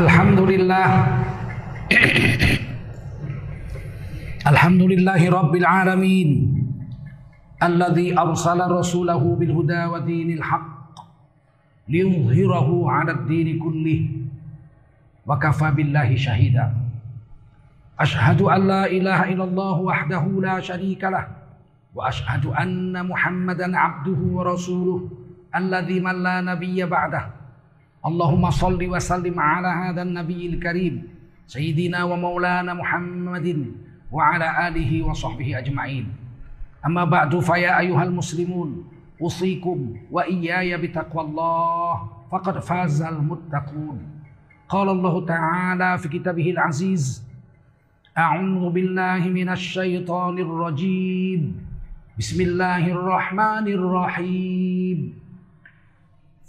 الحمد لله الحمد لله رب العالمين الذي أرسل رسوله بالهدى ودين الحق ليظهره على الدين كله وكفى بالله شهيدا. أشهد أن لا إله إلا الله وحده لا شريك له وأشهد أن محمدا عبده ورسوله الذي من لا نبي بعده اللهم صل وسلم على هذا النبي الكريم سيدنا ومولانا محمد وعلى آله وصحبه أجمعين. أما بعد فيا أيها المسلمون أوصيكم وإياي بتقوى الله فقد فاز المتقون. قال الله تعالى في كتابه العزيز أعوذ بالله من الشيطان الرجيم. بسم الله الرحمن الرحيم.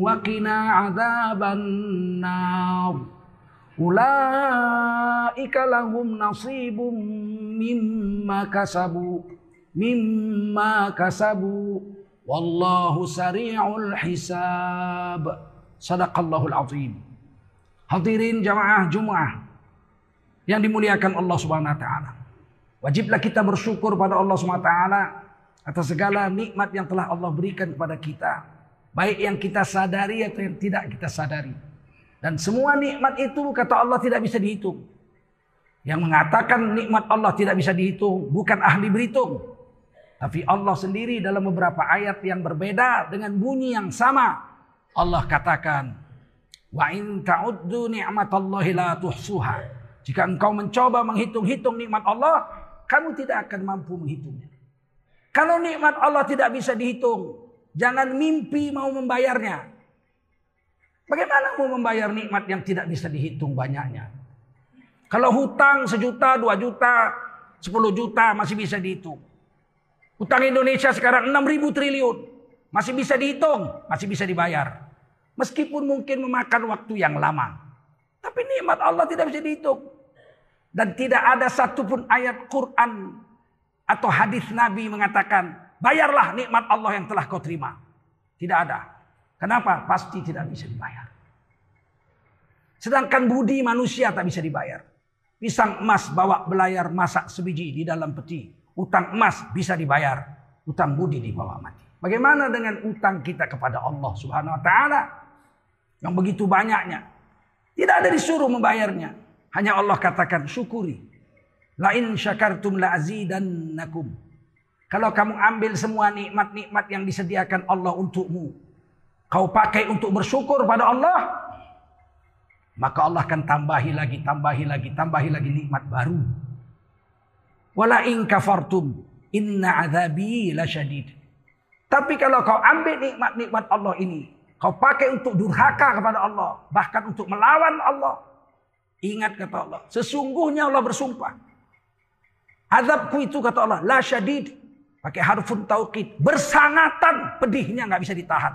وقنا عذاب النار أولئك لهم نصيب مما كسبوا مما كسبوا والله سريع الحساب صدق الله العظيم Hadirin jamaah Jumat yang dimuliakan Allah Subhanahu wa taala. Wajiblah kita bersyukur pada Allah Subhanahu wa taala atas segala nikmat yang telah Allah berikan kepada kita. Baik yang kita sadari atau yang tidak kita sadari. Dan semua nikmat itu kata Allah tidak bisa dihitung. Yang mengatakan nikmat Allah tidak bisa dihitung bukan ahli berhitung. Tapi Allah sendiri dalam beberapa ayat yang berbeda dengan bunyi yang sama. Allah katakan, Wa in ta'uddu ni'matallahi la tuhsuha. Jika engkau mencoba menghitung-hitung nikmat Allah, kamu tidak akan mampu menghitungnya. Kalau nikmat Allah tidak bisa dihitung, jangan mimpi mau membayarnya. Bagaimana mau membayar nikmat yang tidak bisa dihitung banyaknya? Kalau hutang sejuta, dua juta, sepuluh juta masih bisa dihitung. Hutang Indonesia sekarang 6 ribu triliun. Masih bisa dihitung, masih bisa dibayar. Meskipun mungkin memakan waktu yang lama. Tapi nikmat Allah tidak bisa dihitung. Dan tidak ada satupun ayat Quran atau hadis Nabi mengatakan, bayarlah nikmat Allah yang telah kau terima. Tidak ada. Kenapa? Pasti tidak bisa dibayar. Sedangkan budi manusia tak bisa dibayar. Pisang emas bawa belayar masak sebiji di dalam peti. Utang emas bisa dibayar. Utang budi dibawa mati. Bagaimana dengan utang kita kepada Allah subhanahu wa ta'ala. Yang begitu banyaknya. Tidak ada disuruh membayarnya. Hanya Allah katakan syukuri. Lain syakartum la azidannakum. Kalau kamu ambil semua nikmat-nikmat yang disediakan Allah untukmu. Kau pakai untuk bersyukur pada Allah. Maka Allah akan tambahi lagi, tambahi lagi, tambahi lagi nikmat baru. Wala in kafartum inna azabi lasyadid. Tapi kalau kau ambil nikmat-nikmat Allah ini, kau pakai untuk durhaka kepada Allah, bahkan untuk melawan Allah. Ingat kata Allah, sesungguhnya Allah bersumpah. Azabku itu kata Allah, la syadid. Pakai harfun taukid. Bersangatan pedihnya nggak bisa ditahan.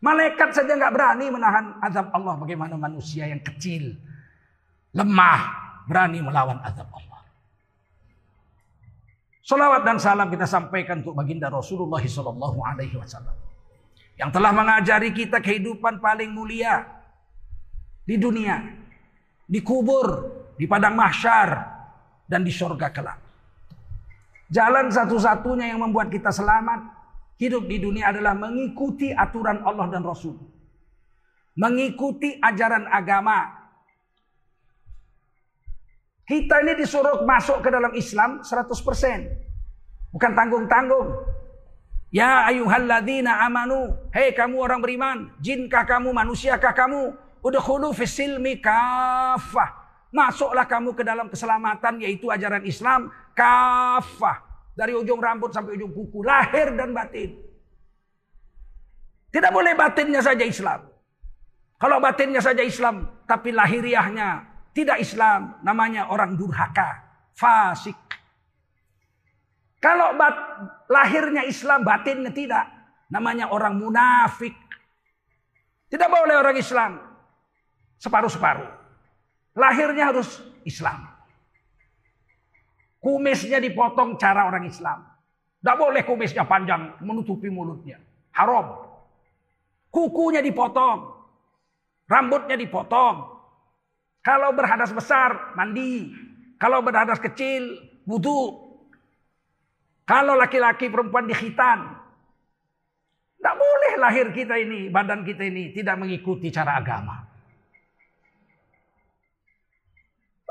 Malaikat saja nggak berani menahan azab Allah. Bagaimana manusia yang kecil, lemah, berani melawan azab Allah. Salawat dan salam kita sampaikan untuk baginda Rasulullah Sallallahu Alaihi Wasallam yang telah mengajari kita kehidupan paling mulia di dunia, di kubur, di padang mahsyar, dan di sorga kelak. Jalan satu-satunya yang membuat kita selamat hidup di dunia adalah mengikuti aturan Allah dan Rasul. Mengikuti ajaran agama. Kita ini disuruh masuk ke dalam Islam 100%. Bukan tanggung-tanggung. Ya ayuhalladzina amanu. Hei kamu orang beriman. Jinkah kamu, manusiakah kamu. Udkhulu fisilmi kafah. Masuklah kamu ke dalam keselamatan yaitu ajaran Islam kafah. Dari ujung rambut sampai ujung kuku. Lahir dan batin. Tidak boleh batinnya saja Islam. Kalau batinnya saja Islam. Tapi lahiriahnya tidak Islam, namanya orang durhaka, fasik. Kalau bat, lahirnya Islam, batinnya tidak, namanya orang munafik. Tidak boleh orang Islam separuh-separuh. Lahirnya harus Islam. Kumisnya dipotong cara orang Islam. Tidak boleh kumisnya panjang menutupi mulutnya. Haram. Kukunya dipotong. Rambutnya dipotong. Kalau berhadas besar, mandi. Kalau berhadas kecil, wudhu. Kalau laki-laki perempuan dikhitan. Tidak boleh lahir kita ini, badan kita ini tidak mengikuti cara agama.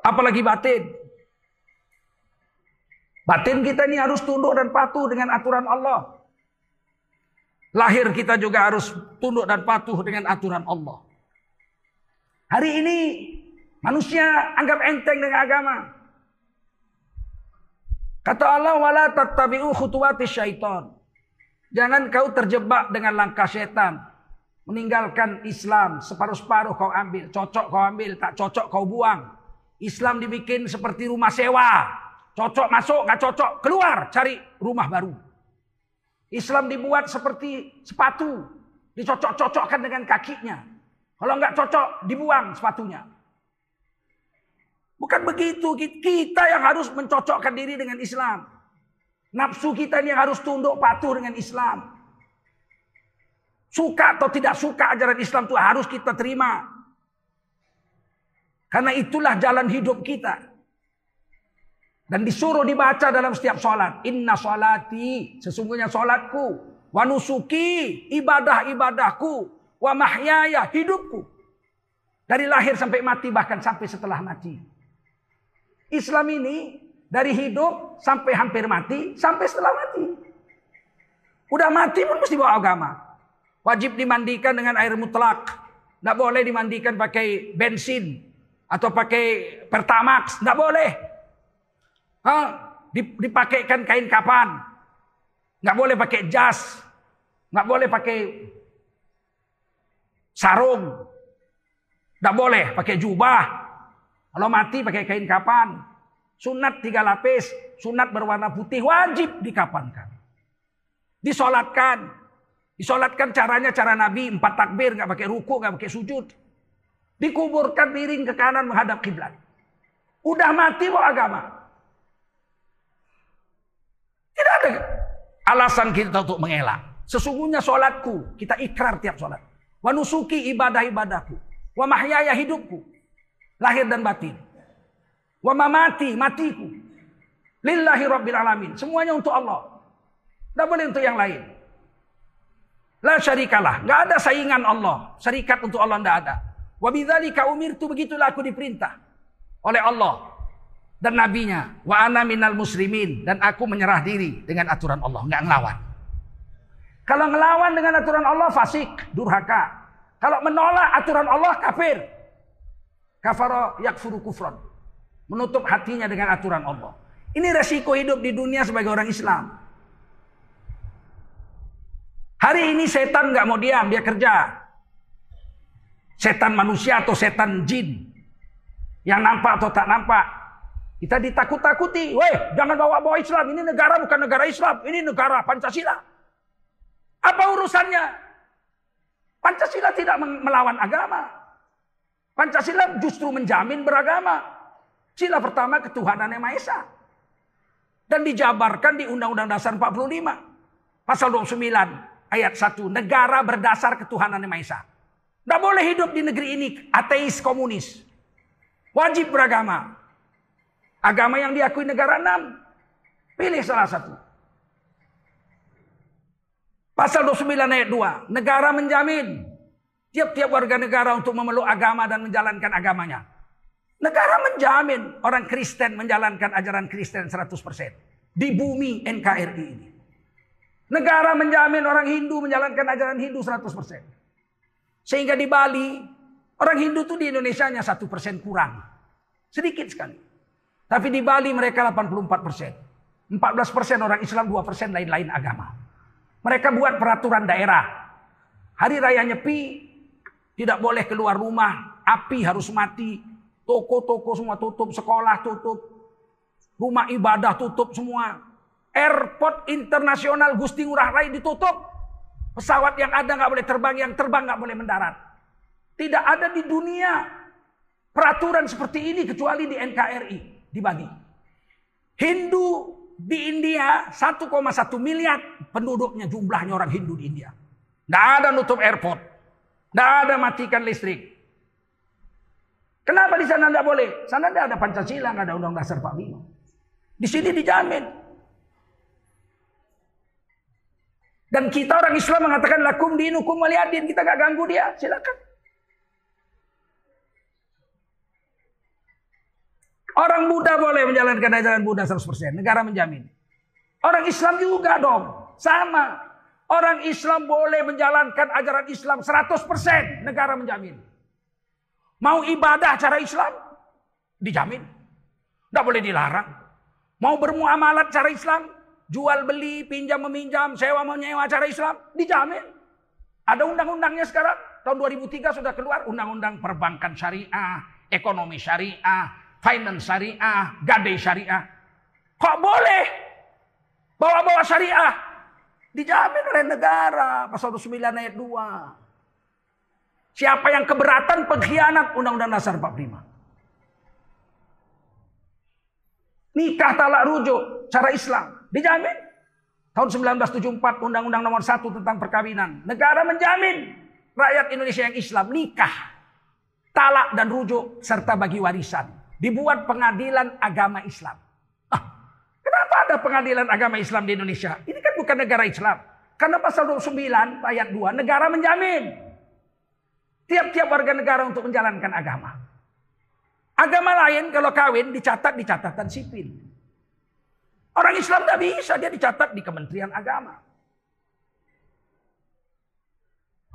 Apalagi batin. Batin kita ini harus tunduk dan patuh dengan aturan Allah. Lahir kita juga harus tunduk dan patuh dengan aturan Allah. Hari ini manusia anggap enteng dengan agama. Kata Allah wala tattabi'u khutuwati syaitan. Jangan kau terjebak dengan langkah setan. Meninggalkan Islam separuh-separuh kau ambil, cocok kau ambil, tak cocok kau buang. Islam dibikin seperti rumah sewa. Cocok masuk, gak cocok, keluar cari rumah baru. Islam dibuat seperti sepatu. Dicocok-cocokkan dengan kakinya. Kalau nggak cocok, dibuang sepatunya. Bukan begitu. Kita yang harus mencocokkan diri dengan Islam. Nafsu kita ini yang harus tunduk patuh dengan Islam. Suka atau tidak suka ajaran Islam itu harus kita terima. Karena itulah jalan hidup kita. Dan disuruh dibaca dalam setiap sholat. Inna sholati. Sesungguhnya sholatku. Wanusuki. Ibadah-ibadahku wa mahyaya hidupku. Dari lahir sampai mati bahkan sampai setelah mati. Islam ini dari hidup sampai hampir mati sampai setelah mati. Udah mati pun mesti bawa agama. Wajib dimandikan dengan air mutlak. Tidak boleh dimandikan pakai bensin atau pakai pertamax. Tidak boleh. Hah? Dipakaikan kain kapan. Nggak boleh pakai jas. Nggak boleh pakai sarung. Tidak boleh pakai jubah. Kalau mati pakai kain kapan. Sunat tiga lapis. Sunat berwarna putih wajib dikapankan. Disolatkan. Disolatkan caranya cara Nabi. Empat takbir. nggak pakai ruku. nggak pakai sujud. Dikuburkan miring ke kanan menghadap kiblat. Udah mati mau agama. Tidak ada alasan kita untuk mengelak. Sesungguhnya sholatku. Kita ikrar tiap sholat. Wa nusuki ibadah-ibadahku. Wa mahyaya hidupku. Lahir dan batin. Wa mamati matiku. Lillahi rabbil alamin. Semuanya untuk Allah. Tidak boleh untuk yang lain. La syarikalah. Nggak ada saingan Allah. Syarikat untuk Allah tidak ada. Wa bidzalika umirtu begitulah aku diperintah oleh Allah dan nabinya. Wa ana minal muslimin dan aku menyerah diri dengan aturan Allah, nggak ngelawan. Kalau ngelawan dengan aturan Allah fasik, durhaka. Kalau menolak aturan Allah kafir. Kafara yakfuru kufran. Menutup hatinya dengan aturan Allah. Ini resiko hidup di dunia sebagai orang Islam. Hari ini setan nggak mau diam, dia kerja. Setan manusia atau setan jin. Yang nampak atau tak nampak. Kita ditakut-takuti. Weh, jangan bawa-bawa Islam. Ini negara bukan negara Islam. Ini negara Pancasila. Apa urusannya? Pancasila tidak melawan agama. Pancasila justru menjamin beragama. Sila pertama ketuhanan yang Maha Esa. Dan dijabarkan di Undang-Undang Dasar 45. Pasal 29 ayat 1. Negara berdasar ketuhanan yang Maha Esa. Tidak boleh hidup di negeri ini ateis komunis. Wajib beragama. Agama yang diakui negara enam. Pilih salah satu. Pasal 29 ayat 2. Negara menjamin tiap-tiap warga negara untuk memeluk agama dan menjalankan agamanya. Negara menjamin orang Kristen menjalankan ajaran Kristen 100%. Di bumi NKRI ini. Negara menjamin orang Hindu menjalankan ajaran Hindu 100%. Sehingga di Bali, orang Hindu itu di Indonesia hanya 1% kurang. Sedikit sekali. Tapi di Bali mereka 84%. 14% orang Islam, 2% lain-lain agama. Mereka buat peraturan daerah. Hari raya nyepi tidak boleh keluar rumah, api harus mati, Toko-toko semua tutup, sekolah tutup, rumah ibadah tutup semua. Airport internasional Gusti Ngurah Rai ditutup. Pesawat yang ada nggak boleh terbang, yang terbang nggak boleh mendarat. Tidak ada di dunia peraturan seperti ini kecuali di NKRI di Bali. Hindu di India 1,1 miliar penduduknya jumlahnya orang Hindu di India. Tidak ada nutup airport. Tidak ada matikan listrik. Kenapa di sana tidak boleh? Sana tidak ada Pancasila, tidak ada Undang Dasar 45. Di sini dijamin. Dan kita orang Islam mengatakan lakum dinukum waliyadin. Kita gak ganggu dia. Silakan. Orang Buddha boleh menjalankan ajaran Buddha 100%. Negara menjamin. Orang Islam juga dong. Sama. Orang Islam boleh menjalankan ajaran Islam 100%. Negara menjamin. Mau ibadah cara Islam? Dijamin. Tidak boleh dilarang. Mau bermuamalat cara Islam? Jual beli, pinjam meminjam, sewa menyewa cara Islam? Dijamin. Ada undang-undangnya sekarang. Tahun 2003 sudah keluar undang-undang perbankan syariah, ekonomi syariah, finance syariah, gadai syariah. Kok boleh bawa-bawa syariah? Dijamin oleh negara. Pasal 9 ayat 2. Siapa yang keberatan pengkhianat Undang-Undang Dasar 45. Nikah talak rujuk cara Islam. Dijamin. Tahun 1974 Undang-Undang nomor 1 tentang perkawinan. Negara menjamin rakyat Indonesia yang Islam nikah. Talak dan rujuk serta bagi warisan. Dibuat pengadilan agama Islam. Ah, kenapa ada pengadilan agama Islam di Indonesia? Ini kan bukan negara Islam. Karena pasal 29 ayat 2 negara menjamin tiap-tiap warga negara untuk menjalankan agama. Agama lain kalau kawin dicatat di catatan sipil. Orang Islam tidak bisa, dia dicatat di Kementerian Agama.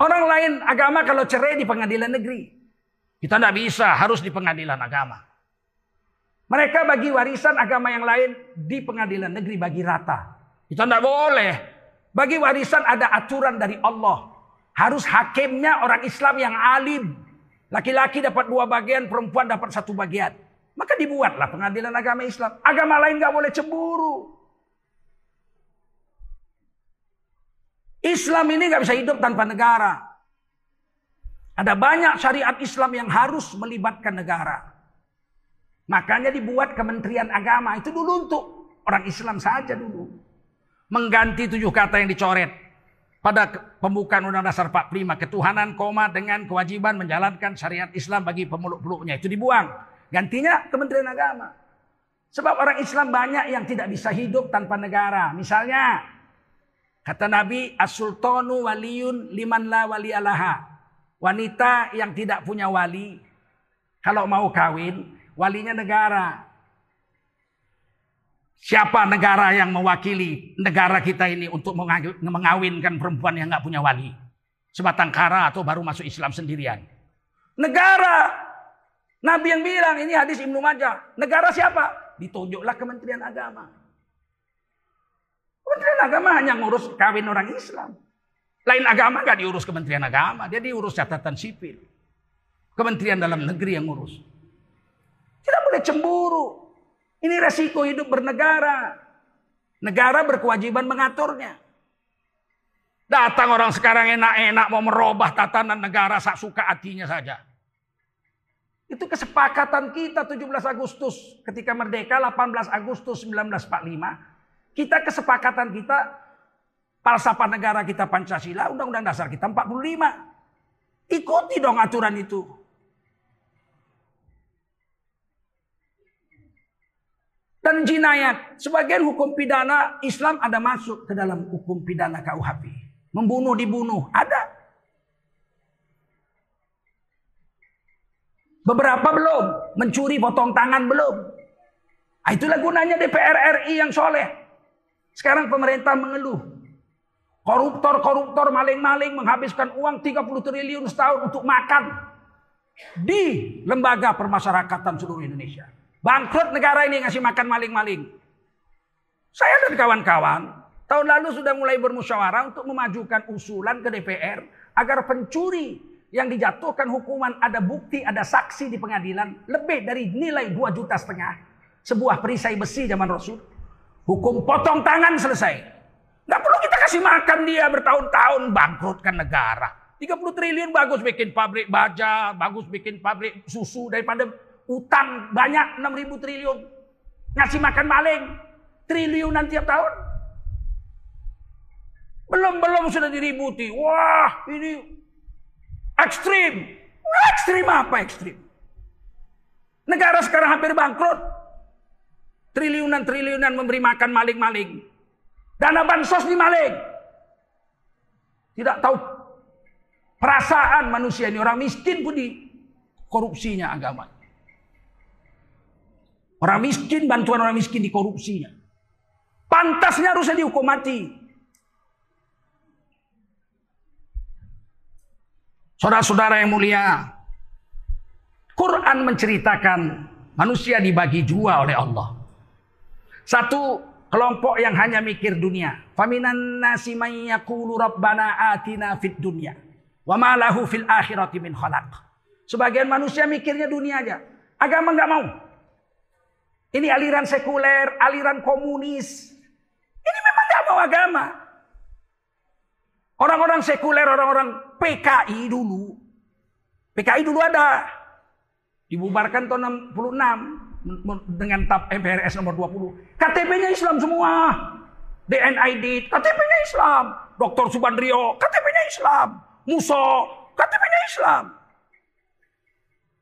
Orang lain agama kalau cerai di pengadilan negeri. Kita tidak bisa, harus di pengadilan agama. Mereka bagi warisan agama yang lain di pengadilan negeri bagi rata. Kita tidak boleh. Bagi warisan ada aturan dari Allah. Harus hakimnya orang Islam yang alim. Laki-laki dapat dua bagian, perempuan dapat satu bagian. Maka dibuatlah pengadilan agama Islam. Agama lain nggak boleh cemburu. Islam ini nggak bisa hidup tanpa negara. Ada banyak syariat Islam yang harus melibatkan negara. Makanya dibuat Kementerian Agama. Itu dulu untuk orang Islam saja dulu mengganti tujuh kata yang dicoret pada pembukaan Undang Dasar 45 ketuhanan koma dengan kewajiban menjalankan syariat Islam bagi pemeluk-peluknya itu dibuang gantinya Kementerian Agama sebab orang Islam banyak yang tidak bisa hidup tanpa negara misalnya kata Nabi as-sultanu waliyun liman la wali alaha wanita yang tidak punya wali kalau mau kawin walinya negara Siapa negara yang mewakili negara kita ini untuk mengawinkan perempuan yang nggak punya wali? Sebatang kara atau baru masuk Islam sendirian? Negara. Nabi yang bilang ini hadis Ibnu Majah. Negara siapa? Ditunjuklah Kementerian Agama. Kementerian Agama hanya ngurus kawin orang Islam. Lain agama nggak diurus Kementerian Agama, dia diurus catatan sipil. Kementerian Dalam Negeri yang ngurus. Tidak boleh cemburu. Ini resiko hidup bernegara. Negara berkewajiban mengaturnya. Datang orang sekarang enak-enak mau merubah tatanan negara sak suka hatinya saja. Itu kesepakatan kita 17 Agustus ketika merdeka 18 Agustus 1945. Kita kesepakatan kita falsafah negara kita Pancasila, Undang-Undang Dasar kita 45. Ikuti dong aturan itu. dan jinayat. Sebagian hukum pidana Islam ada masuk ke dalam hukum pidana KUHP. Membunuh dibunuh ada. Beberapa belum, mencuri potong tangan belum. Nah, itulah gunanya DPR RI yang soleh. Sekarang pemerintah mengeluh. Koruptor-koruptor maling-maling menghabiskan uang 30 triliun setahun untuk makan di lembaga permasyarakatan seluruh Indonesia. Bangkrut negara ini ngasih makan maling-maling. Saya dan kawan-kawan tahun lalu sudah mulai bermusyawarah untuk memajukan usulan ke DPR agar pencuri yang dijatuhkan hukuman ada bukti, ada saksi di pengadilan lebih dari nilai 2 juta setengah. Sebuah perisai besi zaman Rasul. Hukum potong tangan selesai. Nggak perlu kita kasih makan dia bertahun-tahun bangkrutkan negara. 30 triliun bagus bikin pabrik baja, bagus bikin pabrik susu daripada utang banyak 6000 triliun. Ngasih makan maling triliunan tiap tahun. Belum-belum sudah diributi. Wah, ini ekstrim. Ekstrim apa ekstrim? Negara sekarang hampir bangkrut. Triliunan-triliunan memberi makan maling-maling. Dana bansos dimaling. Tidak tahu perasaan manusia ini. Orang miskin pun di korupsinya agama. Orang miskin, bantuan orang miskin di korupsinya. Pantasnya harusnya dihukum mati. Saudara-saudara yang mulia, Quran menceritakan manusia dibagi dua oleh Allah. Satu kelompok yang hanya mikir dunia. Faminan nasi may yaqulu rabbana atina fid dunya wa ma lahu fil akhirati min khalaq. Sebagian manusia mikirnya dunia aja. Agama nggak mau. Ini aliran sekuler, aliran komunis. Ini memang nggak mau agama. Orang-orang sekuler, orang-orang PKI dulu. PKI dulu ada. Dibubarkan tahun 66 dengan TAP MPRS nomor 20. KTP-nya Islam semua. DNID, KTP-nya Islam. Dr. Subandrio, KTP-nya Islam. Muso, KTP-nya Islam.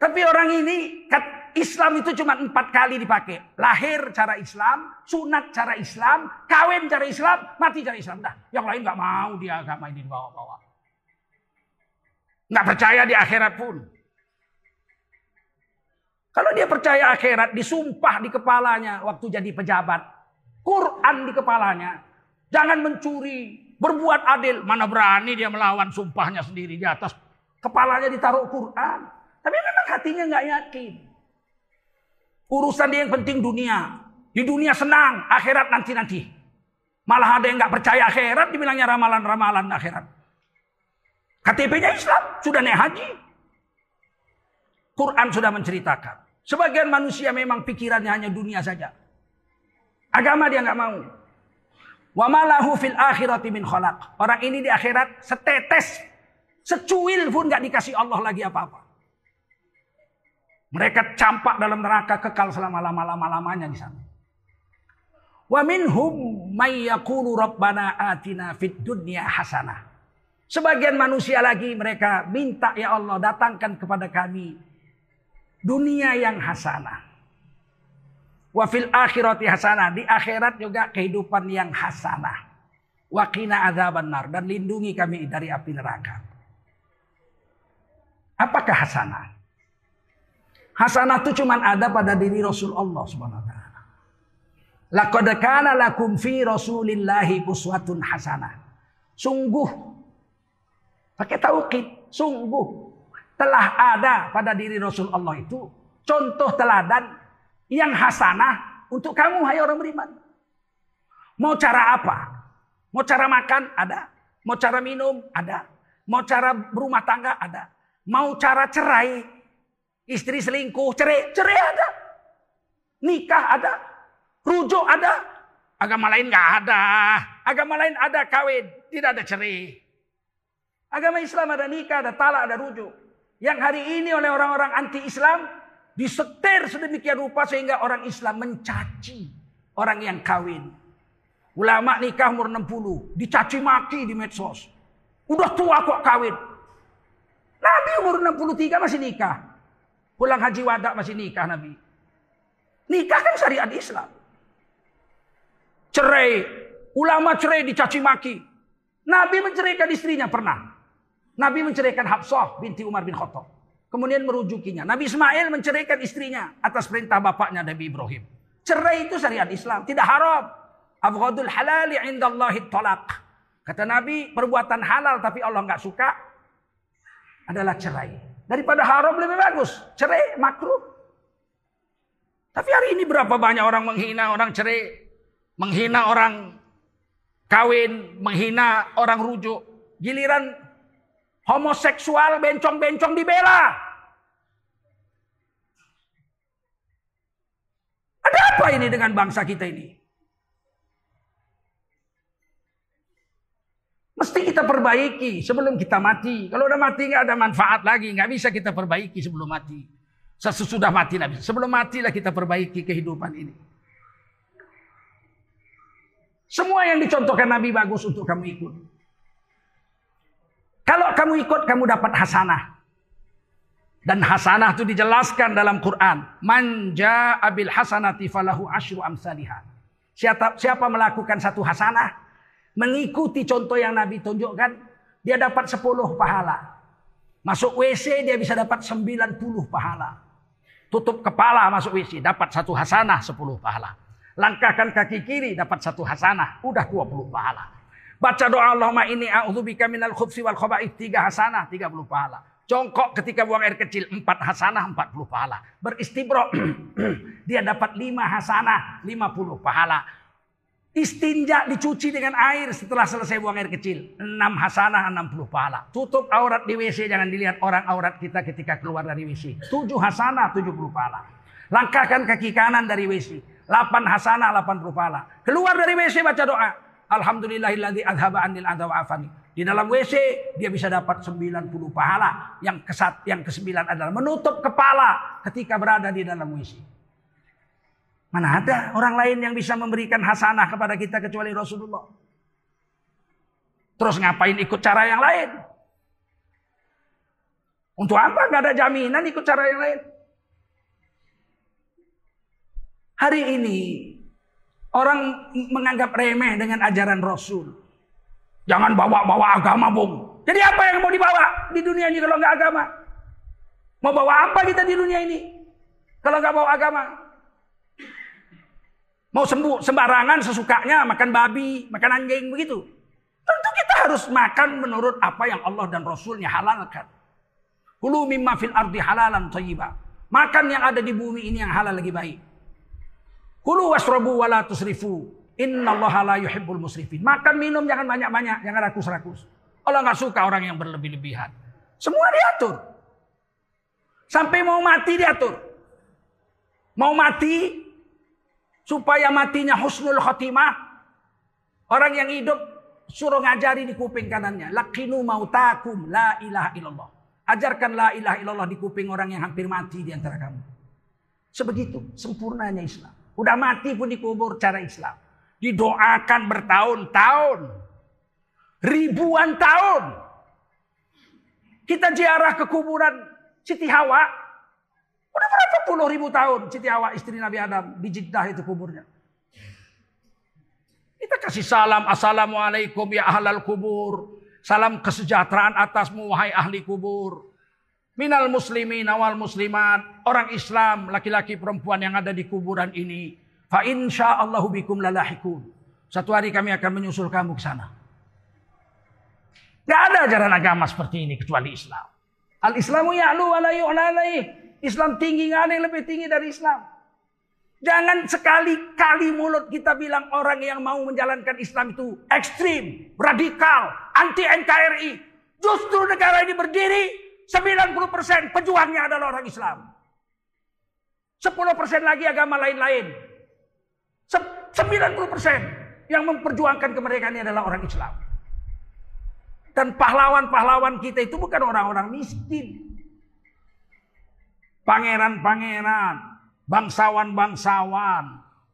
Tapi orang ini Islam itu cuma empat kali dipakai. Lahir cara Islam, sunat cara Islam, kawin cara Islam, mati cara Islam. Dah, yang lain nggak mau dia agama ini dibawa-bawa. Nggak percaya di akhirat pun. Kalau dia percaya akhirat, disumpah di kepalanya waktu jadi pejabat. Quran di kepalanya. Jangan mencuri, berbuat adil. Mana berani dia melawan sumpahnya sendiri di atas. Kepalanya ditaruh Quran. Tapi memang hatinya nggak yakin. Urusan dia yang penting dunia. Di dunia senang, akhirat nanti-nanti. Malah ada yang nggak percaya akhirat, dibilangnya ramalan-ramalan akhirat. KTP-nya Islam, sudah naik haji. Quran sudah menceritakan. Sebagian manusia memang pikirannya hanya dunia saja. Agama dia nggak mau. Wa malahu fil akhirati min khalaq. Orang ini di akhirat setetes, secuil pun nggak dikasih Allah lagi apa-apa. Mereka campak dalam neraka kekal selama lama-lama-lamanya di sana. Wa minhum may yaqulu rabbana atina fid dunya hasanah. Sebagian manusia lagi mereka minta ya Allah datangkan kepada kami dunia yang hasanah. Wa fil akhirati hasanah. Di akhirat juga kehidupan yang hasanah. Wa qina adzaban nar dan lindungi kami dari api neraka. Apakah hasanah? Hasanah itu cuma ada pada diri Rasulullah Subhanahu wa taala. Laqad kana lakum fi Rasulillahi uswatun hasanah. Sungguh pakai tauhid, sungguh telah ada pada diri Rasulullah itu contoh teladan yang hasanah untuk kamu hai orang beriman. Mau cara apa? Mau cara makan ada, mau cara minum ada, mau cara berumah tangga ada, mau cara cerai Istri selingkuh, cerai, cerai ada. Nikah ada. Rujuk ada. Agama lain nggak ada. Agama lain ada kawin, tidak ada cerai. Agama Islam ada nikah, ada talak, ada rujuk. Yang hari ini oleh orang-orang anti-Islam disetir sedemikian rupa sehingga orang Islam mencaci orang yang kawin. Ulama nikah umur 60, dicaci maki di medsos. Udah tua kok kawin. Nabi umur 63 masih nikah. Pulang haji wada masih nikah Nabi. Nikah kan syariat Islam. Cerai. Ulama cerai dicaci maki. Nabi menceraikan istrinya pernah. Nabi menceraikan Hafsah binti Umar bin Khattab. Kemudian merujukinya. Nabi Ismail menceraikan istrinya atas perintah bapaknya Nabi Ibrahim. Cerai itu syariat Islam. Tidak haram. Abghadul halali indallahi talak. Kata Nabi, perbuatan halal tapi Allah nggak suka adalah cerai. Daripada haram lebih bagus. Cerai makruh. Tapi hari ini berapa banyak orang menghina orang cerai. Menghina orang kawin. Menghina orang rujuk. Giliran Homoseksual bencong-bencong dibela. Ada apa ini dengan bangsa kita ini? Mesti kita perbaiki sebelum kita mati. Kalau udah mati nggak ada manfaat lagi, nggak bisa kita perbaiki sebelum mati. Sesudah mati lah Sebelum matilah kita perbaiki kehidupan ini. Semua yang dicontohkan Nabi bagus untuk kamu ikut. Kalau kamu ikut, kamu dapat hasanah. Dan hasanah itu dijelaskan dalam Quran. Manja abil hasanati falahu asyru amsalihah. Siapa, siapa melakukan satu hasanah, mengikuti contoh yang Nabi tunjukkan, dia dapat 10 pahala. Masuk WC dia bisa dapat 90 pahala. Tutup kepala masuk WC dapat satu hasanah 10 pahala. Langkahkan kaki kiri dapat satu hasanah. Udah 20 pahala. Baca doa Allahumma ini a'udzubika minal khubsi wal khaba'ith. Tiga hasanah, 30 pahala. Jongkok ketika buang air kecil. Empat hasanah, 40 pahala. Beristibro. dia dapat lima hasanah, 50 pahala. Istinja dicuci dengan air setelah selesai buang air kecil. Enam hasanah, 60 pahala. Tutup aurat di WC, jangan dilihat orang aurat kita ketika keluar dari WC. Tujuh hasanah, 70 pahala. Langkahkan kaki kanan dari WC. 8 hasanah 80 pahala. Keluar dari WC baca doa. Alhamdulillahilladzi adhaba anil adha afani. Di dalam WC dia bisa dapat 90 pahala. Yang kesat, yang kesembilan adalah menutup kepala ketika berada di dalam WC. Mana ada orang lain yang bisa memberikan hasanah kepada kita kecuali Rasulullah. Terus ngapain ikut cara yang lain? Untuk apa? Gak ada jaminan ikut cara yang lain. Hari ini orang menganggap remeh dengan ajaran Rasul. Jangan bawa-bawa agama, Bung. Jadi apa yang mau dibawa di dunia ini kalau nggak agama? Mau bawa apa kita di dunia ini? Kalau nggak bawa agama? Mau sembuh sembarangan sesukanya makan babi, makan anjing begitu. Tentu kita harus makan menurut apa yang Allah dan Rasulnya halalkan. Kulu mimma fil ardi halalan thayyiba. Makan yang ada di bumi ini yang halal lagi baik. Kulu wasrobu wala tusrifu. Innallaha la yuhibbul musrifin. Makan minum jangan banyak-banyak, jangan rakus-rakus. Allah nggak suka orang yang berlebih-lebihan. Semua diatur. Sampai mau mati diatur. Mau mati supaya matinya husnul khotimah. Orang yang hidup suruh ngajari di kuping kanannya. Lakinu mautakum la ilaha illallah. Ajarkan la ilaha illallah di kuping orang yang hampir mati di antara kamu. Sebegitu sempurnanya Islam. Udah mati pun dikubur cara Islam. Didoakan bertahun-tahun. Ribuan tahun. Kita ziarah ke kuburan Siti Hawa. Udah berapa puluh ribu tahun Siti Hawa istri Nabi Adam. Di Jeddah itu kuburnya. Kita kasih salam. Assalamualaikum ya ahlal kubur. Salam kesejahteraan atasmu wahai ahli kubur. Minal muslimin awal muslimat. Orang Islam, laki-laki perempuan yang ada di kuburan ini. Fa insya Allahu bikum lalahikun. Satu hari kami akan menyusul kamu ke sana. Gak ada ajaran agama seperti ini kecuali Islam. Al-Islamu ya'lu wa la Islam tinggi gak ada yang lebih tinggi dari Islam. Jangan sekali-kali mulut kita bilang orang yang mau menjalankan Islam itu ekstrim, radikal, anti NKRI. Justru negara ini berdiri 90% pejuangnya adalah orang Islam. 10% lagi agama lain-lain. 90% yang memperjuangkan kemerdekaan ini adalah orang Islam. Dan pahlawan-pahlawan kita itu bukan orang-orang miskin. Pangeran-pangeran, bangsawan-bangsawan,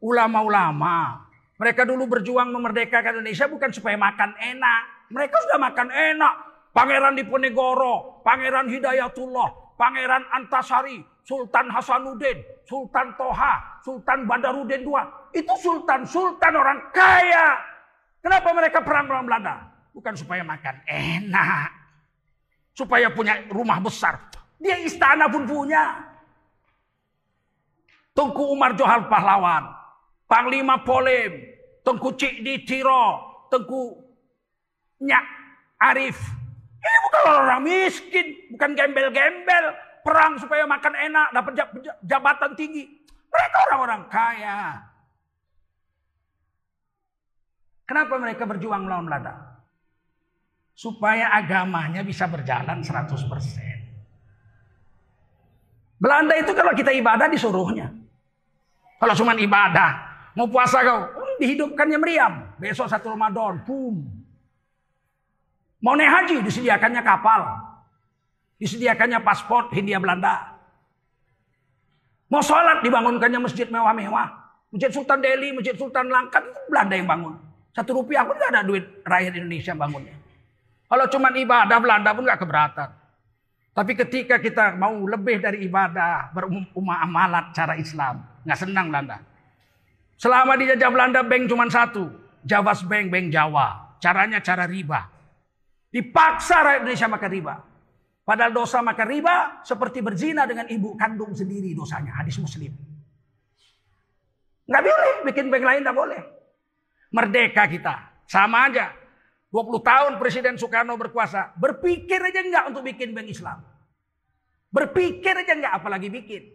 ulama-ulama. Mereka dulu berjuang memerdekakan Indonesia bukan supaya makan enak. Mereka sudah makan enak. Pangeran Diponegoro, Pangeran Hidayatullah, Pangeran Antasari, Sultan Hasanuddin, Sultan Toha, Sultan Badarudin II. Itu sultan-sultan orang kaya. Kenapa mereka perang melawan Belanda? Bukan supaya makan enak. Supaya punya rumah besar. Dia istana pun punya. Tengku Umar Johar pahlawan. Panglima Polim. Tengku Cik di Tiro. Tengku Nyak Arif ini bukan orang miskin, bukan gembel-gembel. Perang supaya makan enak, dapat jabatan tinggi. Mereka orang-orang kaya. Kenapa mereka berjuang melawan Belanda? supaya agamanya bisa berjalan 100%. Belanda itu kalau kita ibadah disuruhnya. Kalau cuma ibadah, mau puasa kau, hmm, dihidupkannya meriam. Besok satu Ramadan, boom. Mau naik haji, disediakannya kapal. Disediakannya paspor Hindia Belanda. Mau sholat, dibangunkannya masjid mewah-mewah. Masjid Sultan Delhi, Masjid Sultan Langkat itu Belanda yang bangun. Satu rupiah pun gak ada duit rakyat Indonesia bangunnya. Kalau cuma ibadah Belanda pun gak keberatan. Tapi ketika kita mau lebih dari ibadah, berumah amalat cara Islam, nggak senang Belanda. Selama dijajah Belanda, bank cuma satu, Javas Bank, Bank Jawa. Caranya cara riba. Dipaksa rakyat Indonesia makan riba. Padahal dosa makan riba seperti berzina dengan ibu kandung sendiri dosanya. Hadis Muslim. Nggak boleh, bikin bank lain nggak boleh. Merdeka kita, sama aja. 20 tahun Presiden Soekarno berkuasa, berpikir aja nggak untuk bikin bank Islam. Berpikir aja nggak, apalagi bikin.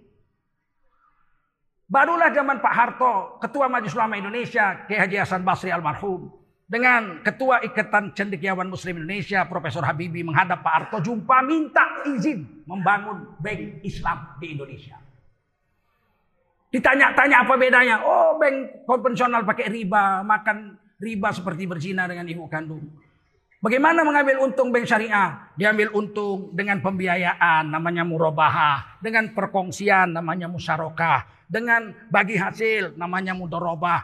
Barulah zaman Pak Harto, Ketua Majelis Ulama Indonesia, Kiai Haji Hasan Basri almarhum, dengan Ketua Ikatan Cendekiawan Muslim Indonesia, Profesor Habibie menghadap Pak Harto jumpa minta izin membangun bank Islam di Indonesia. Ditanya-tanya apa bedanya? Oh, bank konvensional pakai riba, makan riba seperti berzina dengan ibu kandung. Bagaimana mengambil untung bank syariah? Diambil untung dengan pembiayaan namanya murabahah, dengan perkongsian namanya musyarakah, dengan bagi hasil namanya mudorobah,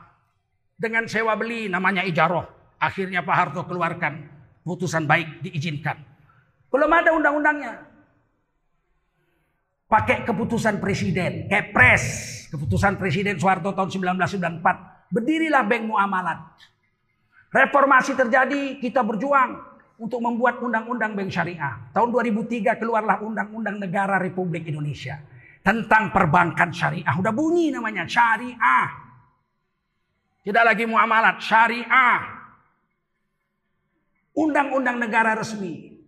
dengan sewa beli namanya ijaroh. Akhirnya Pak Harto keluarkan putusan baik diizinkan. Belum ada undang-undangnya. Pakai keputusan presiden, kepres Keputusan Presiden Soeharto tahun 1994. Berdirilah Bank Muamalat. Reformasi terjadi, kita berjuang untuk membuat undang-undang bank syariah. Tahun 2003 keluarlah Undang-Undang Negara Republik Indonesia tentang perbankan syariah. Udah bunyi namanya syariah. Tidak lagi muamalat, syariah. Undang-undang negara resmi.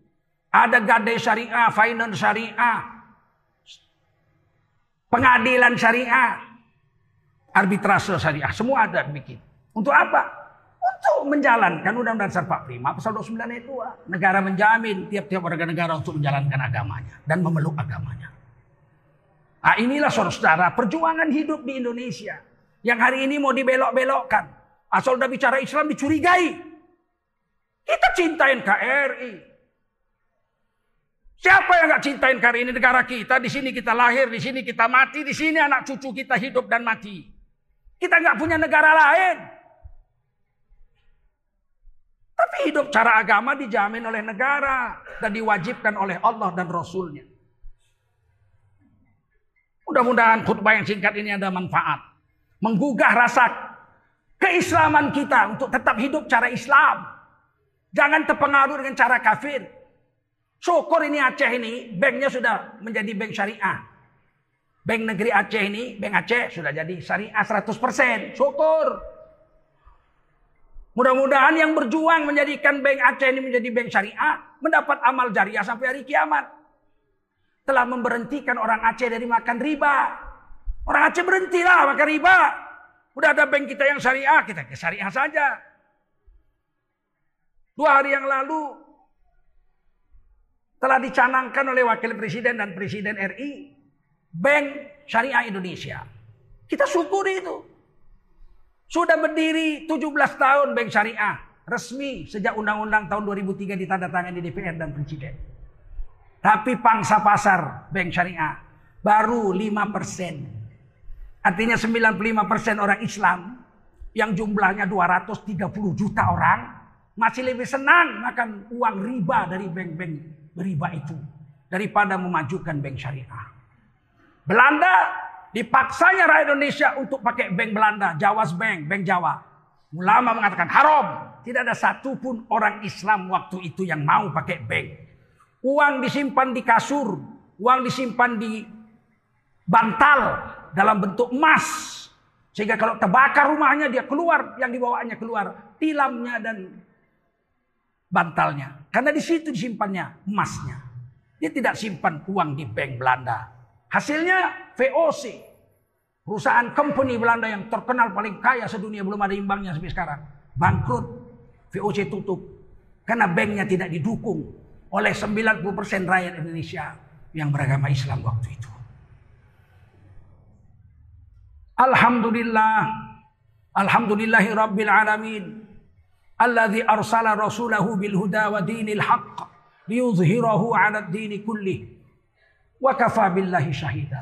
Ada gadai syariah, finance syariah, pengadilan syariah, arbitrase syariah, semua ada bikin. Untuk apa? Untuk menjalankan Undang-Undang Dasar 45 pasal 29 itu. Negara menjamin tiap-tiap warga negara untuk menjalankan agamanya dan memeluk agamanya. Nah, inilah saudara-saudara perjuangan hidup di Indonesia yang hari ini mau dibelok-belokkan. Asal udah bicara Islam dicurigai. Kita cintain KRI, Siapa yang nggak cintain kali ini negara kita? Di sini kita lahir, di sini kita mati, di sini anak cucu kita hidup dan mati. Kita nggak punya negara lain. Tapi hidup cara agama dijamin oleh negara dan diwajibkan oleh Allah dan Rasulnya. Mudah-mudahan khutbah yang singkat ini ada manfaat. Menggugah rasa keislaman kita untuk tetap hidup cara Islam. Jangan terpengaruh dengan cara kafir. Syukur ini Aceh ini, banknya sudah menjadi bank syariah. Bank negeri Aceh ini, bank Aceh sudah jadi syariah 100%. Syukur. Mudah-mudahan yang berjuang menjadikan bank Aceh ini menjadi bank syariah, mendapat amal jariah sampai hari kiamat. Telah memberhentikan orang Aceh dari makan riba. Orang Aceh berhentilah makan riba. Udah ada bank kita yang syariah, kita ke syariah saja. Dua hari yang lalu telah dicanangkan oleh Wakil Presiden dan Presiden RI Bank Syariah Indonesia. Kita syukuri itu. Sudah berdiri 17 tahun Bank Syariah resmi sejak Undang-Undang tahun 2003 ditandatangani DPR dan Presiden. Tapi pangsa pasar Bank Syariah baru 5 persen. Artinya 95 persen orang Islam yang jumlahnya 230 juta orang masih lebih senang makan uang riba dari bank-bank riba itu daripada memajukan bank syariah. Belanda dipaksanya rakyat Indonesia untuk pakai bank Belanda, Jawas Bank, Bank Jawa. Ulama mengatakan haram. Tidak ada satupun orang Islam waktu itu yang mau pakai bank. Uang disimpan di kasur, uang disimpan di bantal dalam bentuk emas. Sehingga kalau terbakar rumahnya dia keluar, yang dibawanya keluar. Tilamnya dan bantalnya. Karena di situ disimpannya emasnya. Dia tidak simpan uang di bank Belanda. Hasilnya VOC. Perusahaan company Belanda yang terkenal paling kaya sedunia belum ada imbangnya sampai sekarang. Bangkrut. VOC tutup. Karena banknya tidak didukung oleh 90% rakyat Indonesia yang beragama Islam waktu itu. Alhamdulillah. Alhamdulillahi Rabbil Alamin. Alladhi arsala rasulahu bil huda wa dinil haqq. Liyuzhirahu ala dini kullih. وكفى بالله شهيدا.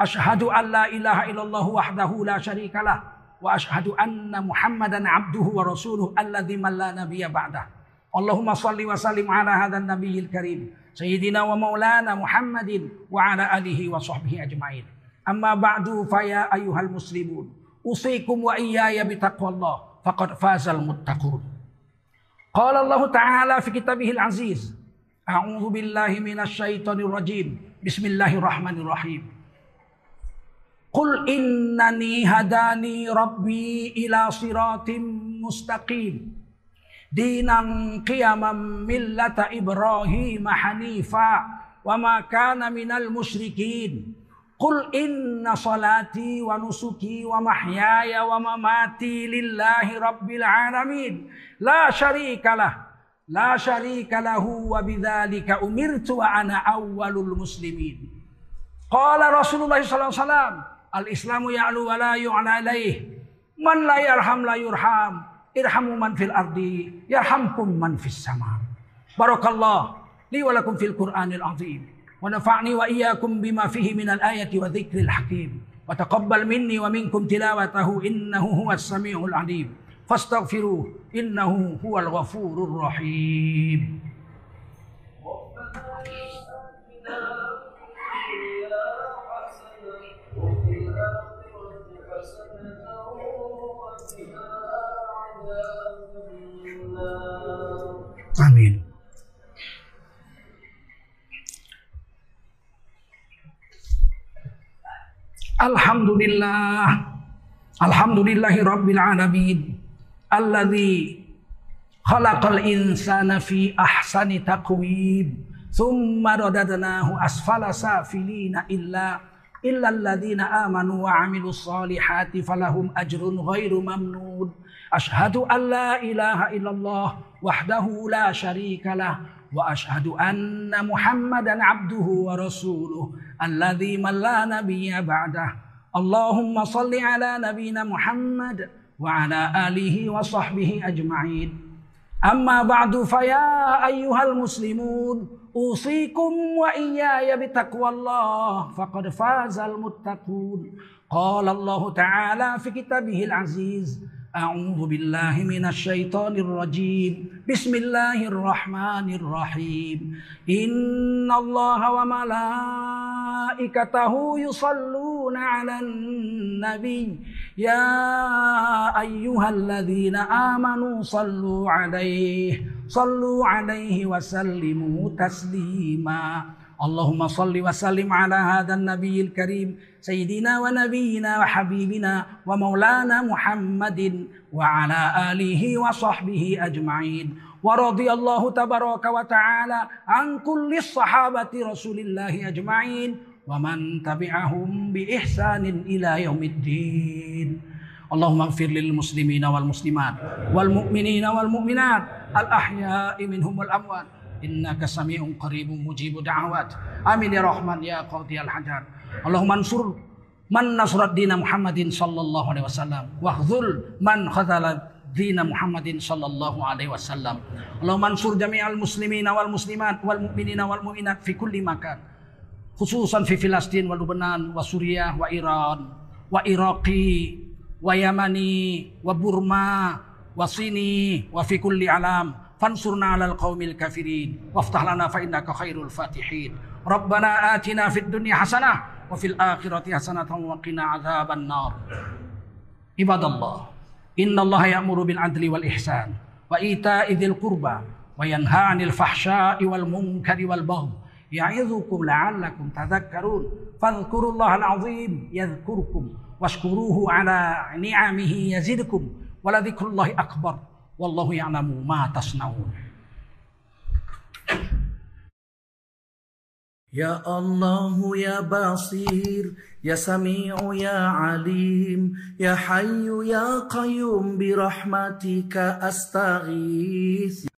أشهد أن لا إله إلا الله وحده لا شريك له وأشهد أن محمدا عبده ورسوله الذي من لا نبي بعده. اللهم صل وسلم على هذا النبي الكريم سيدنا ومولانا محمد وعلى آله وصحبه أجمعين. أما بعد فيا أيها المسلمون أوصيكم وإياي بتقوى الله فقد فاز المتقون. قال الله تعالى في كتابه العزيز أعوذ بالله من الشيطان الرجيم Bismillahirrahmanirrahim. Qul innani hadani rabbi ila siratim mustaqim. Dinan qiyamam millata Ibrahim hanifa. Wa ma kana minal musyrikin. Qul inna salati wa nusuki wa mahyaya wa mamati lillahi rabbil alamin. La syarika لا شريك له وبذلك أمرت وأنا أول المسلمين. قال رسول الله صلى الله عليه وسلم الإسلام يعلو ولا يعلى إليه. من لا يرحم لا يرحم. ارحموا من في الأرض يرحمكم من في السماء. بارك الله لي ولكم في القرآن العظيم ونفعني وإياكم بما فيه من الآية وذكر الحكيم. وتقبل مني ومنكم تلاوته إنه هو السميع العليم. fastaghfiru innahu huwal ghafurur rahim. Amin. Alhamdulillah. Alhamdulillahi Rabbil Alamin. الذي خلق الإنسان في أحسن تقويم ثم رددناه أسفل سافلين إلا إلا الذين آمنوا وعملوا الصالحات فلهم أجر غير ممنون. أشهد أن لا إله إلا الله وحده لا شريك له وأشهد أن محمدا عبده ورسوله الذي من لا نبي بعده. اللهم صل على نبينا محمد وعلى آله وصحبه أجمعين. أما بعد فيا أيها المسلمون أوصيكم وإياي بتقوى الله فقد فاز المتقون. قال الله تعالى في كتابه العزيز أعوذ بالله من الشيطان الرجيم. بسم الله الرحمن الرحيم. إن الله وملائكته يصلون على النبي يا أيها الذين آمنوا صلوا عليه صلوا عليه وسلموا تسليما. اللهم صل وسلم على هذا النبي الكريم سيدنا ونبينا وحبيبنا ومولانا محمد وعلى آله وصحبه أجمعين. ورضي الله تبارك وتعالى عن كل الصحابة رسول الله أجمعين. Waman tabi'ahum bi ihsanin ila yaumiddin. Allahumma ighfir lil muslimina wal muslimat wal mu'minina wal mu'minat al ahya'i minhum wal amwat. Innaka sami'un qaribun mujibud da'awat amin ya rahman ya qadiyal hajar. Allahumma ansur man nasrat dina Muhammadin sallallahu alaihi wasallam wahdhul man khadala dina Muhammadin sallallahu alaihi wasallam. Allahumma ansur jami'al muslimina wal muslimat wal mu'minina wal mu'minat fi kulli makan. خصوصا في فلسطين ولبنان وسوريا وإيران وإراقي ويمني وبرما وصيني وفي كل علام فانصرنا على القوم الكافرين وافتح لنا فإنك خير الفاتحين. ربنا آتنا في الدنيا حسنة وفي الآخرة حسنة وقنا عذاب النار. عباد الله إن الله يأمر بالعدل والإحسان وإيتاء ذي القربى وينهى عن الفحشاء والمنكر والبغي يعظكم لعلكم تذكرون. فاذكروا الله العظيم يذكركم واشكروه على نعمه يزدكم ولذكر الله أكبر. والله يعلم ما تصنعون. يا الله يا بصير يا سميع يا عليم يا حي يا قيوم برحمتك أستغيث.